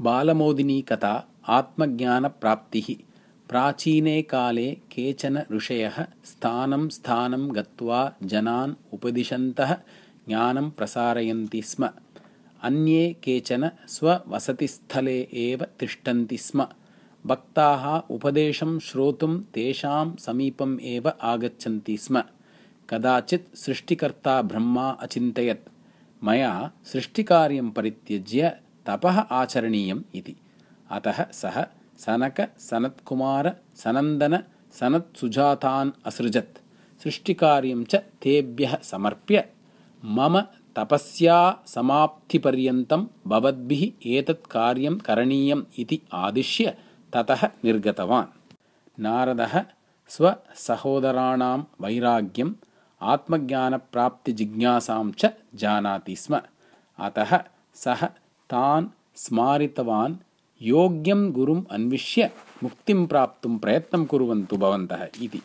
बालमोदिनी कथा आत्मज्ञानप्राप्तिः। प्राचीने काले केचन ऋषयः स्थानं स्थानं गत्वा जनान् उपदिशन्तः ज्ञानं प्रसारयन्ति स्म। अन्ये केचन स्ववसतिस्थले एव तिष्ठन्ति स्म। भक्ताः उपदेशं श्रोतुं तेषां समीपम् एव आगच्छन्ति स्म। कदाचित् सृष्टिकर्ता ब्रह्मा अचिन्तयत्। मया सृष्टिकार्यं परित्यज्य तपः आचरणीयम् इति। अतः सः सनत्कुमारसनन्दनसनत्सुजातान् असृजत्। सृष्टिकार्यं च तेभ्यः समर्प्य मम तपस्या समाप्तिपर्यन्तं भवद्भिः एतत् कार्यं करणीयम् इति आदिश्य ततः निर्गतवान्। नारदः स्वसहोदराणां वैराग्यम् आत्मज्ञानप्राप्तिजिज्ञासां च जानाति स्म। अतः सः तान् स्मारितवान् योग्यं गुरुम् अन्विष्य मुक्तिं प्राप्तुं प्रयत्नं कुर्वन्तु भवन्तः इति।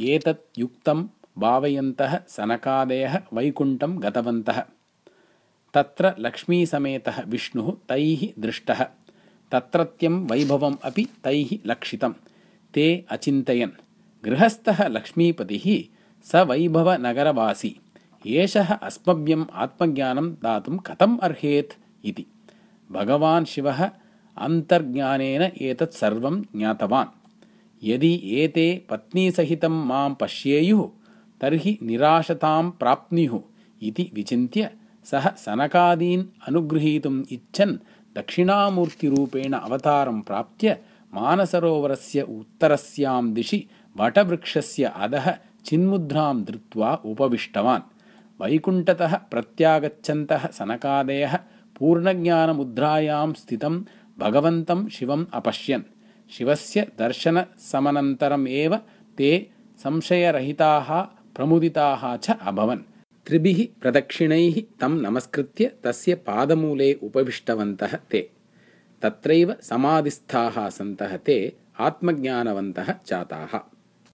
एतत् युक्तं भावयन्तः सनकादयः वैकुण्ठं गतवन्तः। तत्र लक्ष्मीसमेतः विष्णुः तैः दृष्टः। तत्रत्यं वैभवम् अपि तैः लक्षितं ते अचिन्तयन्। गृहस्थः लक्ष्मीपतिः स वैभवनगरवासी। एषः अस्मभ्यम् आत्मज्ञानं दातुं कथम् अर्हेत् इति। भगवान् शिवः अन्तर्ज्ञानेन एतत् सर्वं ज्ञातवान्। यदि एते पत्नीसहितं मां पश्येयुः तर्हि निराशतां प्राप्नुयुः इति विचिन्त्य सः सनकादीन् अनुगृहीतुम् इच्छन् दक्षिणामूर्तिरूपेण अवतारं प्राप्य मानसरोवरस्य उत्तरस्यां दिशि वटवृक्षस्य अधः चिन्मुद्रां धृत्वा उपविष्टवान्। वैकुण्ठतः प्रत्यागच्छन्तः सनकादयः पूर्णज्ञानमुद्रायां स्थितं भगवन्तं शिवम् अपश्यन्। शिवस्य दर्शनसमनन्तरम् एव ते संशयरहिताः प्रमुदिताः च अभवन्। त्रिभिः प्रदक्षिणैः तं नमस्कृत्य तस्य पादमूले उपविष्टवन्तः ते। तत्रैव समाधिस्थाः सन्तः ते आत्मज्ञानवन्तः जाताः